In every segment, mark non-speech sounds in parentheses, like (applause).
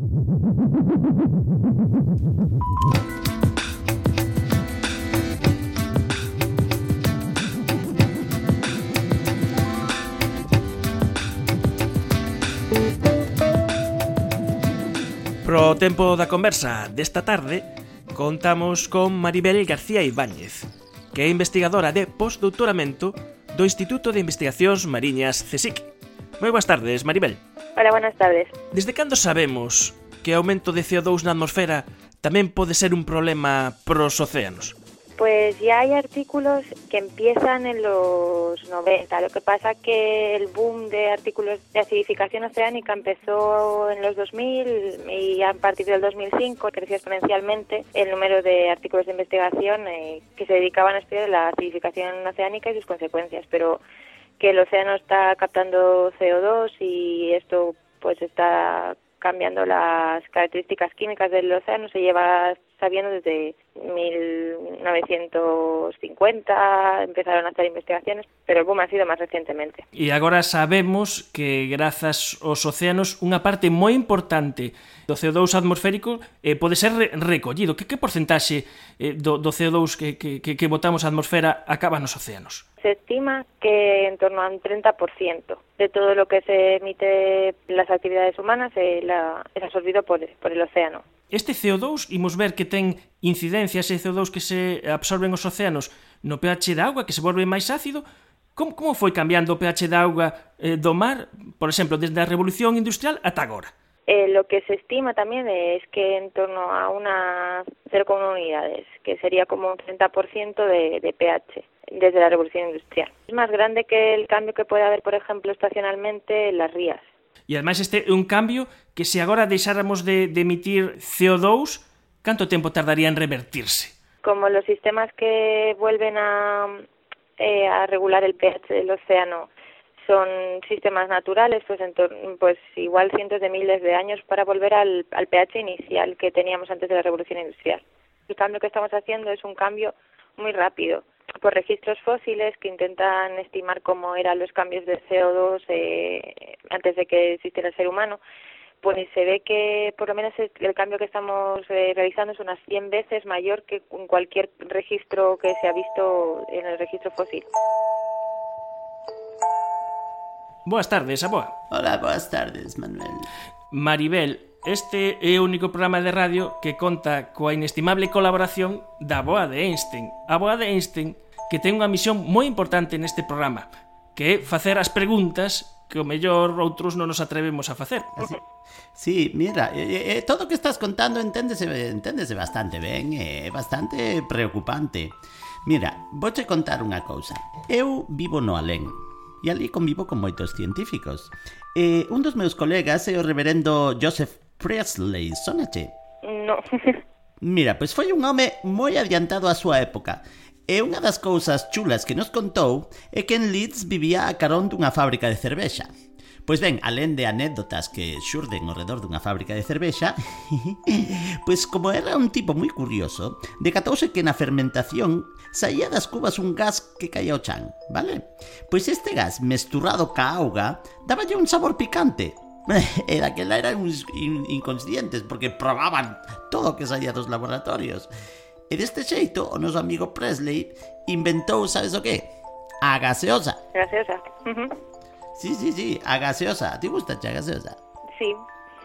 Pro tempo da conversa desta tarde contamos con Maribel García Ibáñez, que é investigadora de postdoutoramento do Instituto de Investigacións Mariñas CSIC. Moi boas tardes, Maribel. Hola, buenas tardes. Desde cando sabemos que o aumento de CO2 na atmosfera tamén pode ser un problema pros océanos? Pues ya hay artículos que empiezan en los 90. Lo que pasa que el boom de artículos de acidificación oceánica empezó en los 2000 y a partir del 2005 creció exponencialmente el número de artículos de investigación eh, que se dedicaban a estudiar la acidificación oceánica y sus consecuencias. Pero que el océano está captando CO2 y esto pues está cambiando las características químicas del océano se lleva sabiendo desde 1950 empezaron a hacer investigaciones, pero el boom ha sido máis recentemente. E agora sabemos que grazas aos océanos unha parte moi importante do CO2 atmosférico eh, pode ser re recollido. Que, que porcentaxe eh, do, do CO2 que, que, que botamos á atmosfera acaba nos océanos? Se estima que en torno a un 30% de todo lo que se emite las actividades humanas eh, la, es absorbido por, por el océano. Este CO2 imos ver que ten incidencias ese CO2 que se absorben os océanos no pH da auga que se volve máis ácido. Como, como foi cambiando o pH da auga eh, do mar, por exemplo, desde a Revolución Industrial ata agora? Eh, lo que se estima también es que en torno a unas 0,1 unidades, que sería como un 30% de, de pH desde la revolución industrial. Es más grande que el cambio que puede haber, por ejemplo, estacionalmente en las rías, E ademais este é un cambio que se agora deixáramos de, emitir CO2, canto tempo tardaría en revertirse? Como los sistemas que vuelven a, eh, a regular el pH del océano son sistemas naturales, pues, en pues igual cientos de miles de años para volver al, al pH inicial que teníamos antes de la revolución industrial. El cambio que estamos haciendo es un cambio muy rápido por registros fósiles que intentan estimar cómo eran los cambios de CO2 eh, antes de que existiera el ser humano, pues se ve que por lo menos el, cambio que estamos eh, realizando es unas 100 veces mayor que en cualquier registro que se ha visto en el registro fósil. Boas tardes, aboa. Hola, boas tardes, Manuel. Maribel, Este é o único programa de radio que conta coa inestimable colaboración da Boa de Einstein. A Boa de Einstein que ten unha misión moi importante neste programa, que é facer as preguntas que o mellor outros non nos atrevemos a facer. Así. Sí, mira, eh, eh, todo o que estás contando enténdese, enténdese bastante ben, é eh, bastante preocupante. Mira, vouche contar unha cousa. Eu vivo no alén, e ali convivo con moitos científicos. E un dos meus colegas é o reverendo Joseph Presley, sonache? No. (laughs) Mira, pois foi un home moi adiantado á súa época. Eh, e unha das cousas chulas que nos contou é que en Leeds vivía a carón dunha fábrica de cervexa. Pois ben, alén de anécdotas que xurden ao redor dunha fábrica de cervexa, (laughs) pois como era un tipo moi curioso, decatouse que na fermentación saía das cubas un gas que caía ao chan, vale? Pois este gas mesturado ca auga daballe un sabor picante, (laughs) e daquela eran uns inconscientes porque probaban todo o que saía dos laboratorios. E deste xeito, o noso amigo Presley inventou, sabes o que? A gaseosa. Gaseosa. Uh -huh. Sí, sí, sí, a gaseosa. Ti gusta a gaseosa? Sí.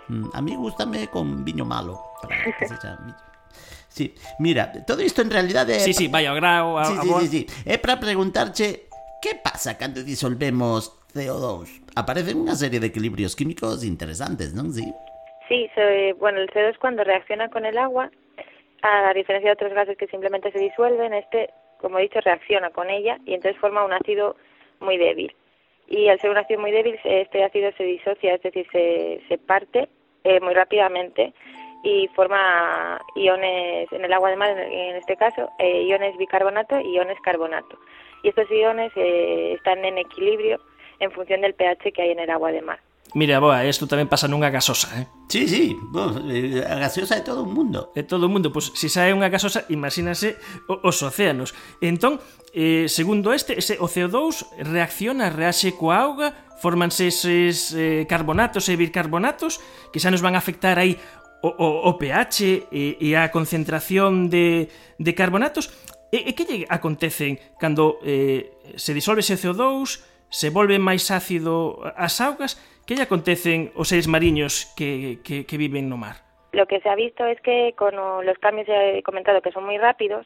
Mm, a mí gustame con viño malo. Sí, mira, todo isto en realidade Sí, sí, vai ao grau, a, sí, sí, sí, sí. É para preguntarche que pasa cando disolvemos CO2? Aparecen unha serie de equilibrios químicos interesantes, non? Sí. Sí, bueno, el CO2 cuando reacciona con el agua a diferencia de otros gases que simplemente se disuelven, este, como he dicho, reacciona con ella y entonces forma un ácido muy débil. Y al ser un ácido muy débil, este ácido se disocia, es decir, se, se parte eh, muy rápidamente y forma iones en el agua de mar, en este caso, eh, iones bicarbonato y iones carbonato. Y estos iones eh, están en equilibrio en función del pH que hay en el agua de mar. Mira, boa, isto tamén pasa nunha gasosa, eh? Sí, sí, bo, a eh, gaseosa de todo o mundo. De todo o mundo, pois se sae unha gasosa, imagínase os océanos. Entón, eh, segundo este, ese o CO2 reacciona, reaxe coa auga, fórmanse eses eh, carbonatos e bicarbonatos que xa nos van a afectar aí o, o, o pH e, e a concentración de, de carbonatos. E, e que lle acontecen cando eh, se disolve ese CO2, se volve máis ácido as augas, que lle acontecen os seres mariños que, que, que viven no mar? Lo que se ha visto es que con los cambios que he comentado que son muy rápidos,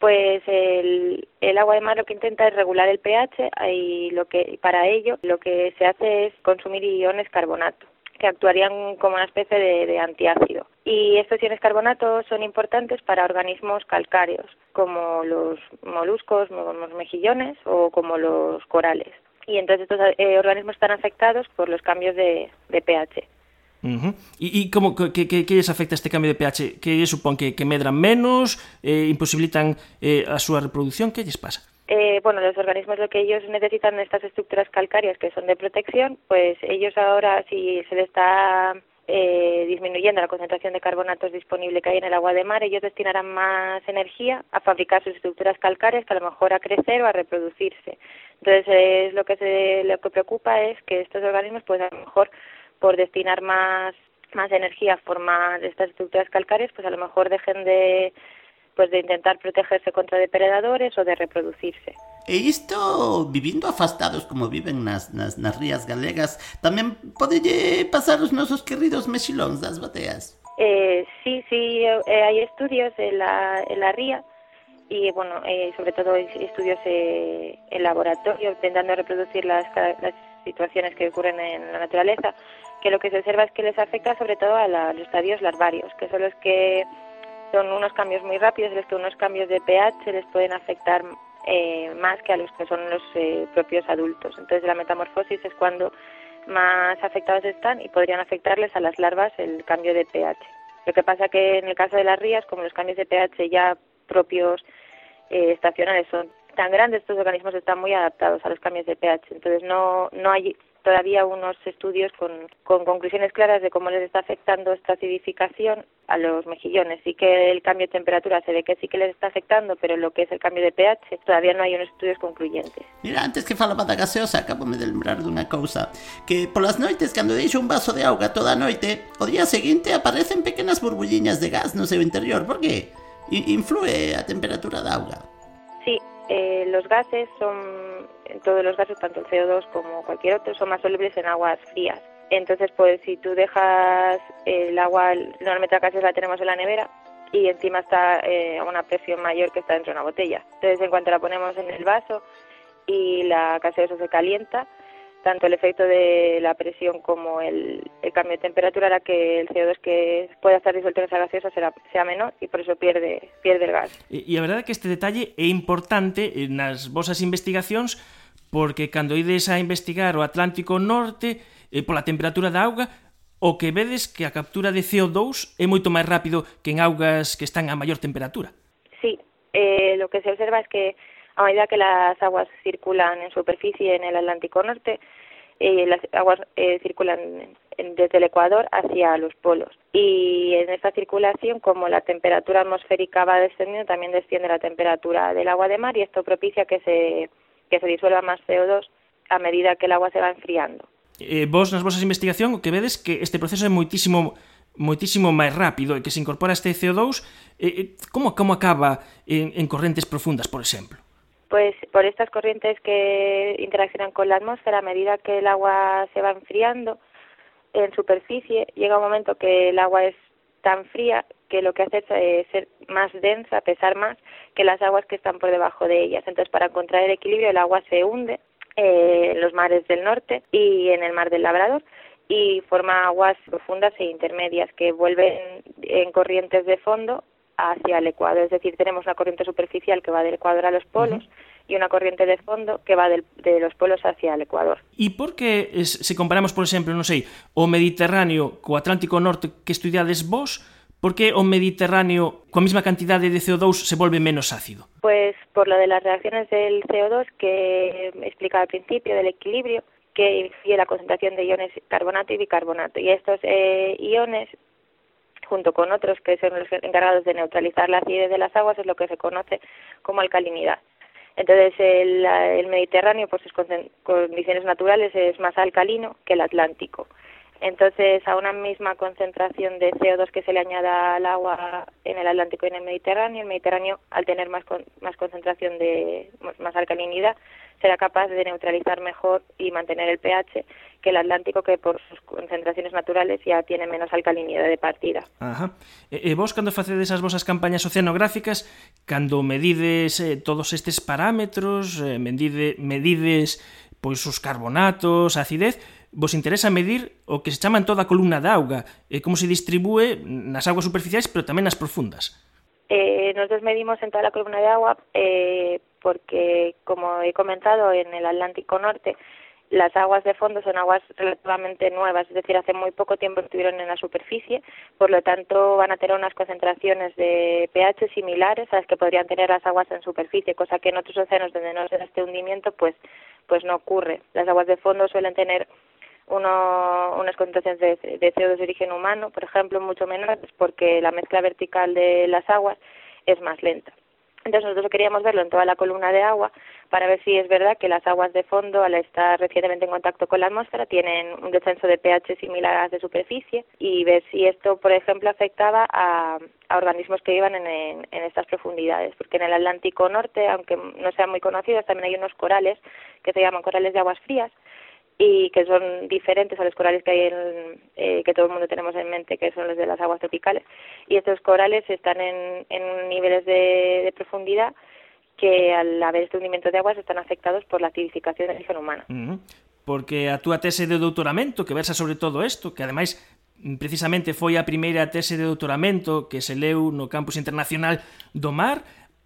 pues el, el agua de mar lo que intenta es regular el pH y lo que para ello lo que se hace es consumir iones carbonato que actuarían como una especie de, de antiácido. Y estos iones carbonato son importantes para organismos calcáreos, como los moluscos, los mejillones o como los corales y entonces estos eh, organismos están afectados por los cambios de, de pH. Uh -huh. E como que, que, que les afecta este cambio de pH? Que supón que, que medran menos, eh, imposibilitan eh, a súa reproducción? Que lles pasa? Eh, bueno, los organismos lo que ellos necesitan estas estructuras calcáreas que son de protección, pues ellos ahora si se les está eh, disminuyendo la concentración de carbonatos disponible que hay en el agua de mar, ellos destinarán más energía a fabricar sus estructuras calcáreas que a lo mejor a crecer o a reproducirse. Entonces, es lo que se, lo que preocupa es que estos organismos, pues a lo mejor por destinar más más energía a formar estas estructuras calcáreas, pues a lo mejor dejen de pues de intentar protegerse contra depredadores o de reproducirse. E isto, vivindo afastados como viven nas, nas, nas rías galegas, tamén podelle pasar os nosos queridos mexilóns das bateas? Eh, sí, sí, eh, hai estudios en la, en la ría y bueno, eh, sobre todo estudios eh, en laboratorio intentando reproducir las, las situaciones que ocurren en la naturaleza, que lo que se observa es que les afecta sobre todo a, la, los estadios larvarios, que son los que son unos cambios muy rápidos, los que unos cambios de pH les pueden afectar eh, más que a los que son los eh, propios adultos. Entonces la metamorfosis es cuando más afectados están y podrían afectarles a las larvas el cambio de pH. Lo que pasa que en el caso de las rías, como los cambios de pH ya propios eh, estacionales son tan grandes, estos organismos están muy adaptados a los cambios de pH. Entonces no, no hay todavía unos estudios con, con conclusiones claras de cómo les está afectando esta acidificación a los mejillones. Sí que el cambio de temperatura se ve que sí que les está afectando, pero lo que es el cambio de pH todavía no hai unos estudios concluyentes. Mira, antes que falaba da gaseosa, acabo de lembrar dunha cousa, que polas noites, cando deixo un vaso de auga toda a noite, o día seguinte aparecen pequenas burbulliñas de gas no seu interior. Por que? influye a temperatura de agua. Sí, eh, los gases son, todos los gases, tanto el CO2 como cualquier otro, son más solubles en aguas frías. Entonces, pues si tú dejas el agua, normalmente la la tenemos en la nevera y encima está eh, a una presión mayor que está dentro de una botella. Entonces, en cuanto la ponemos en el vaso y la gaseosa se calienta, tanto el efecto de la presión como el, el cambio de temperatura hará que el CO2 que pueda estar disuelto en esa gaseosa será, sea menor e por eso pierde, pierde el gas. E, e a verdade é que este detalle é importante nas vosas investigacións porque cando ides a investigar o Atlántico Norte eh, pola temperatura da auga o que vedes que a captura de CO2 é moito máis rápido que en augas que están a maior temperatura. Sí, eh, lo que se observa es que a medida que las aguas circulan en superficie en el Atlántico Norte, eh, las aguas eh, circulan en, desde el Ecuador hacia los polos. Y en esta circulación, como la temperatura atmosférica va descendiendo, también desciende la temperatura del agua de mar y esto propicia que se, que se disuelva más CO2 a medida que el agua se va enfriando. Eh, vos nas vosas investigación o que vedes que este proceso é moitísimo moitísimo máis rápido e que se incorpora este CO2 eh, como, como acaba en, en correntes profundas, por exemplo? Pues por estas corrientes que interaccionan con la atmósfera, a medida que el agua se va enfriando en superficie, llega un momento que el agua es tan fría que lo que hace es eh, ser más densa, pesar más que las aguas que están por debajo de ellas. Entonces, para encontrar el equilibrio, el agua se hunde eh, en los mares del norte y en el mar del Labrador y forma aguas profundas e intermedias que vuelven en corrientes de fondo hacia el Ecuador. Es decir, tenemos una corriente superficial que va del Ecuador a los polos uh -huh. y una corriente de fondo que va del, de los polos hacia el Ecuador. E por que, se comparamos, por exemplo, non sei, o Mediterráneo co Atlántico Norte que estudiades vos, por que o Mediterráneo coa mesma cantidade de CO2 se volve menos ácido? Pues por lo de las reacciones del CO2 que explicaba al principio, del equilibrio, que influye la concentración de iones carbonato y bicarbonato. Y estos eh, iones, junto con otros que son los encargados de neutralizar la acidez de las aguas, es lo que se conoce como alcalinidad. Entonces, el, el Mediterráneo, por sus condiciones naturales, es más alcalino que el Atlántico. Entonces, a una misma concentración de CO2 que se le añada al agua en el Atlántico y en el Mediterráneo, el Mediterráneo, al tener más, más concentración de más alcalinidad, será capaz de neutralizar mejor y mantener el pH que el Atlántico, que por sus concentraciones naturales ya tiene menos alcalinidad de partida. Ajá. E, vos, cando facedes as vosas campañas oceanográficas, cando medides eh, todos estes parámetros, eh, medide, medides pois os carbonatos, acidez, vos interesa medir o que se chama en toda columna de auga, e como se distribúe nas aguas superficiais, pero tamén nas profundas. Eh, nosotros medimos en toda la columna de agua eh, porque, como he comentado, en el Atlántico Norte las aguas de fondo son aguas relativamente nuevas, es decir, hace muy poco tiempo estuvieron en la superficie, por lo tanto van a tener unas concentraciones de pH similares a las que podrían tener las aguas en superficie, cosa que en otros océanos donde no se da este hundimiento, pues, pues no ocurre. Las aguas de fondo suelen tener uno, unas concentraciones de, de CO2 de origen humano, por ejemplo, mucho menores porque la mezcla vertical de las aguas es más lenta. Entonces nosotros queríamos verlo en toda la columna de agua para ver si es verdad que las aguas de fondo, al estar recientemente en contacto con la atmósfera, tienen un descenso de pH similar a las de superficie y ver si esto, por ejemplo, afectaba a, a organismos que vivan en, en, estas profundidades. Porque en el Atlántico Norte, aunque no sean muy conocidos, también hay unos corales que se llaman corales de aguas frías, y que son diferentes a los corales que hay en, eh, que todo el mundo tenemos en mente que son los de las aguas tropicales y estos corales están en, en niveles de, de profundidad que al haber este hundimiento de aguas están afectados por la acidificación del origen humana. Porque a túa tese de doutoramento que versa sobre todo isto, que ademais precisamente foi a primeira tese de doutoramento que se leu no campus internacional do mar,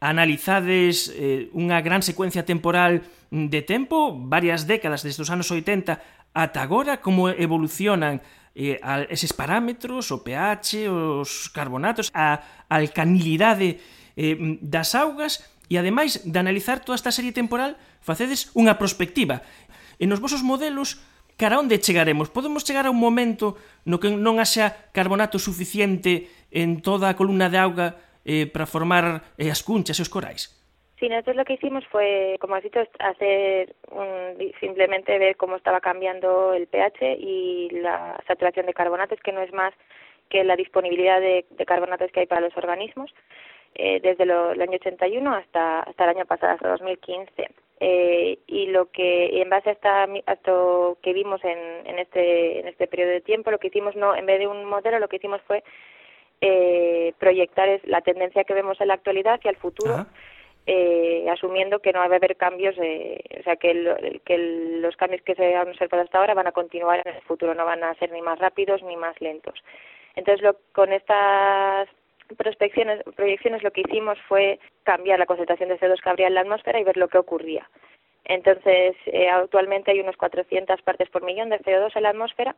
analizades eh, unha gran secuencia temporal de tempo, varias décadas desde os anos 80 ata agora, como evolucionan eh, a eses parámetros, o pH, os carbonatos, a alcanilidade eh, das augas, e ademais de analizar toda esta serie temporal, facedes unha prospectiva. E nos vosos modelos, cara onde chegaremos? Podemos chegar a un momento no que non haxa carbonato suficiente en toda a columna de auga eh, para formar eh, as cunchas e os corais? Sí, nosotros lo que hicimos fue, como has dicho, hacer un, simplemente ver cómo estaba cambiando el pH y la saturación de carbonatos, que no es más que la disponibilidad de, carbonatos que hay para los organismos, eh, desde lo, el año 81 hasta, hasta el año pasado, hasta 2015. Eh, y lo que, en base a, esta, a esto que vimos en, en, este, en este periodo de tiempo, lo que hicimos, no en vez de un modelo, lo que hicimos fue eh, proyectar es la tendencia que vemos en la actualidad hacia el futuro, eh, asumiendo que no va a haber cambios, eh, o sea, que, el, que el, los cambios que se han observado hasta ahora van a continuar en el futuro, no van a ser ni más rápidos ni más lentos. Entonces, lo, con estas prospecciones, proyecciones lo que hicimos fue cambiar la concentración de CO2 que habría en la atmósfera y ver lo que ocurría. Entonces, eh, actualmente hay unos 400 partes por millón de CO2 en la atmósfera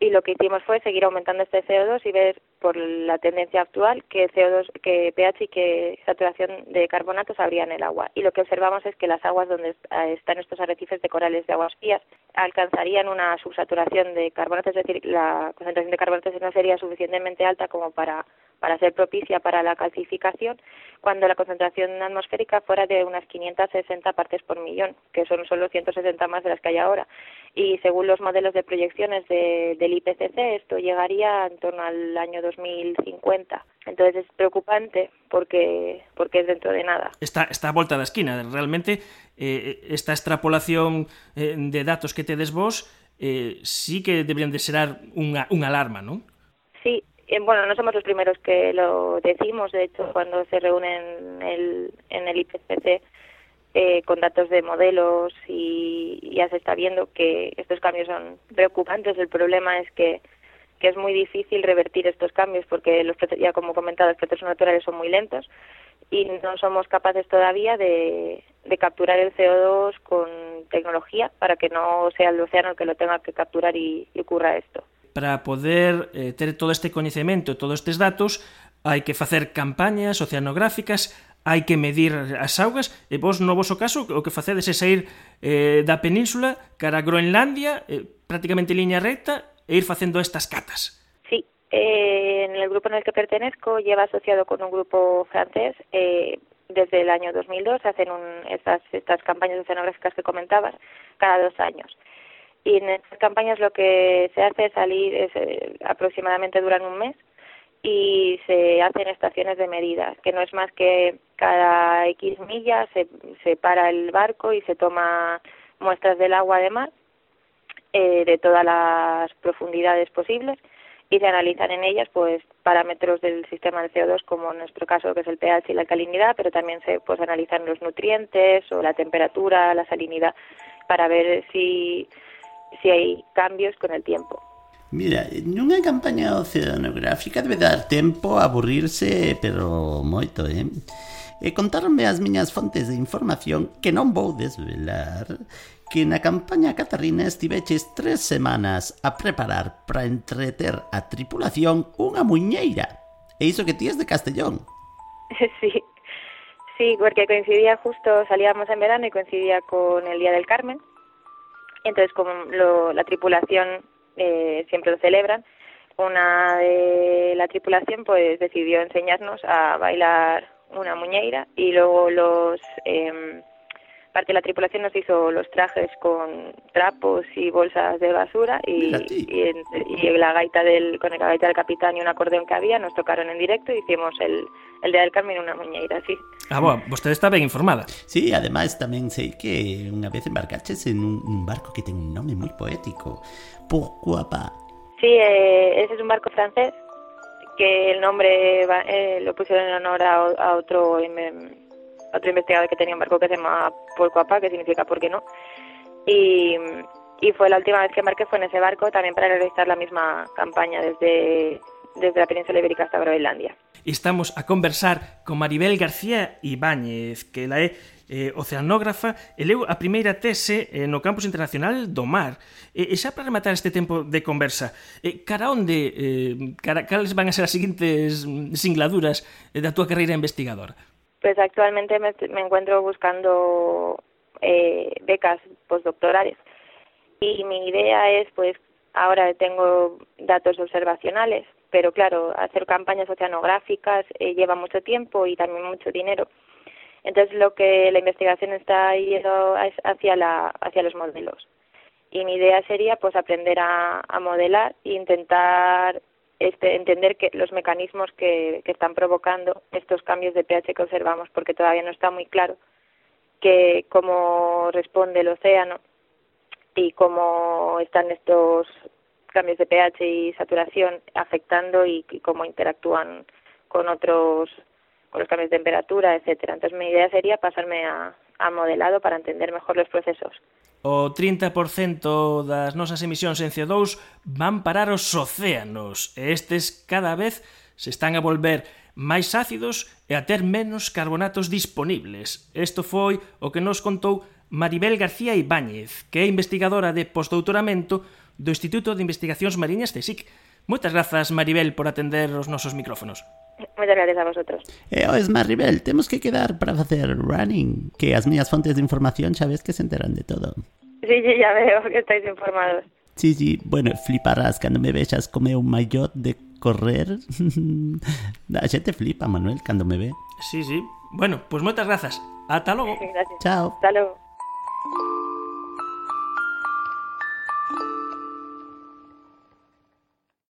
y lo que hicimos fue seguir aumentando este CO2 y ver por la tendencia actual que CO2, que pH y que saturación de carbonatos habría en el agua. Y lo que observamos es que las aguas donde están estos arrecifes de corales de aguas frías alcanzarían una subsaturación de carbonatos, es decir, la concentración de carbonatos no sería suficientemente alta como para para ser propicia para la calcificación cuando la concentración atmosférica fuera de unas 560 partes por millón, que son solo 160 más de las que hay ahora. Y según los modelos de proyecciones de, del IPCC, esto llegaría en torno al año 2050. Entonces es preocupante porque porque es dentro de nada. Está, está a volta da esquina. Realmente, eh, esta extrapolación eh, de datos que tedes vos eh, sí que deberían de ser unha, unha alarma, non? Sí, bueno, no somos los primeros que lo decimos, de hecho, cuando se reúnen en el, en el IPCC eh, con datos de modelos y ya se está viendo que estos cambios son preocupantes. El problema es que, que es muy difícil revertir estos cambios porque, los ya como he comentado, los procesos naturales son muy lentos y no somos capaces todavía de, de capturar el CO2 con tecnología para que no sea el océano el que lo tenga que capturar y, y ocurra esto para poder eh, ter todo este coñecemento, todos estes datos, hai que facer campañas oceanográficas, hai que medir as augas, e vos no voso caso o que facedes é sair eh, da península cara a Groenlandia, eh, prácticamente liña recta, e ir facendo estas catas. Sí, eh, en el grupo en el que pertenezco lleva asociado con un grupo francés eh, desde el año 2002, hacen un, estas, estas campañas oceanográficas que comentabas cada dos años. Y en estas campañas lo que se hace es salir es, eh, aproximadamente duran un mes y se hacen estaciones de medida, que no es más que cada X millas se, se para el barco y se toma muestras del agua de mar eh, de todas las profundidades posibles y se analizan en ellas pues parámetros del sistema de CO2 como en nuestro caso que es el pH y la alcalinidad, pero también se pues analizan los nutrientes o la temperatura, la salinidad para ver si se hai cambios con el tiempo. Mira, nunha campaña oceanográfica debe dar tempo a aburrirse, pero moito, eh? E contarme as miñas fontes de información que non vou desvelar que na campaña Catarina estiveches tres semanas a preparar para entreter a tripulación unha muñeira. E iso que tías de Castellón. (laughs) Sí, sí, porque coincidía justo, salíamos en verano y coincidía con el Día del Carmen. Entonces, como lo, la tripulación eh, siempre lo celebran, una de la tripulación pues decidió enseñarnos a bailar una muñeira y luego los eh, parte de la tripulación nos hizo los trajes con trapos y bolsas de basura y, y, y, la gaita del con la gaita del capitán y un acordeón que había nos tocaron en directo y hicimos el, el Día del Carmen unha muñeira, sí. Ah, bueno, vostede está ben informada. Sí, además tamén sei que unha vez embarcaches en un, un barco que ten un nome moi poético, Pourquoi pas? Sí, eh, ese es un barco francés que el nombre eh, lo pusieron en honor a, a otro otro investigador que tenía un barco que se llama Polcoapa, que significa ¿por qué no? Y, y fue la última vez que embarqué fue en ese barco también para realizar la misma campaña desde, desde la península ibérica hasta Groenlandia. Estamos a conversar con Maribel García Ibáñez, que la é eh, oceanógrafa e leu a primeira tese eh, no campus internacional do mar. E, e xa para rematar este tempo de conversa, eh, cara onde, eh, cara, cales van a ser as seguintes singladuras eh, da túa carreira investigadora? Pues actualmente me, encuentro buscando eh, becas postdoctorales y mi idea es, pues, ahora tengo datos observacionales, pero claro, hacer campañas oceanográficas eh, lleva mucho tiempo y también mucho dinero. Entonces lo que la investigación está yendo es hacia la hacia los modelos. Y mi idea sería pues aprender a, a modelar e intentar este, entender que los mecanismos que, están provocando estos cambios de pH que observamos, porque todavía no está muy claro que cómo responde el océano y cómo están estos cambios de pH y saturación afectando y, y cómo interactúan con otros con los cambios de temperatura, etcétera. Entonces mi idea sería pasarme a, a modelado para entender mejor los procesos. O 30% das nosas emisións en CO2 van parar os océanos e estes cada vez se están a volver máis ácidos e a ter menos carbonatos disponibles. Isto foi o que nos contou Maribel García Ibáñez, que é investigadora de postdoutoramento do Instituto de Investigacións Mariñas de SIC. Moitas grazas, Maribel, por atender os nosos micrófonos. Moitas gracias a vosotros. E eh, es Maribel, temos que quedar para facer running, que as miñas fontes de información xa ves que se enteran de todo. Sí, sí, ya veo que estáis informados. Sí, sí, bueno, fliparás cando me vexas como un maillot de correr. (laughs) a xente flipa, Manuel, cando me ve. Sí, sí. Bueno, pues moitas grazas. Ata logo. Gracias. Chao. Hasta logo.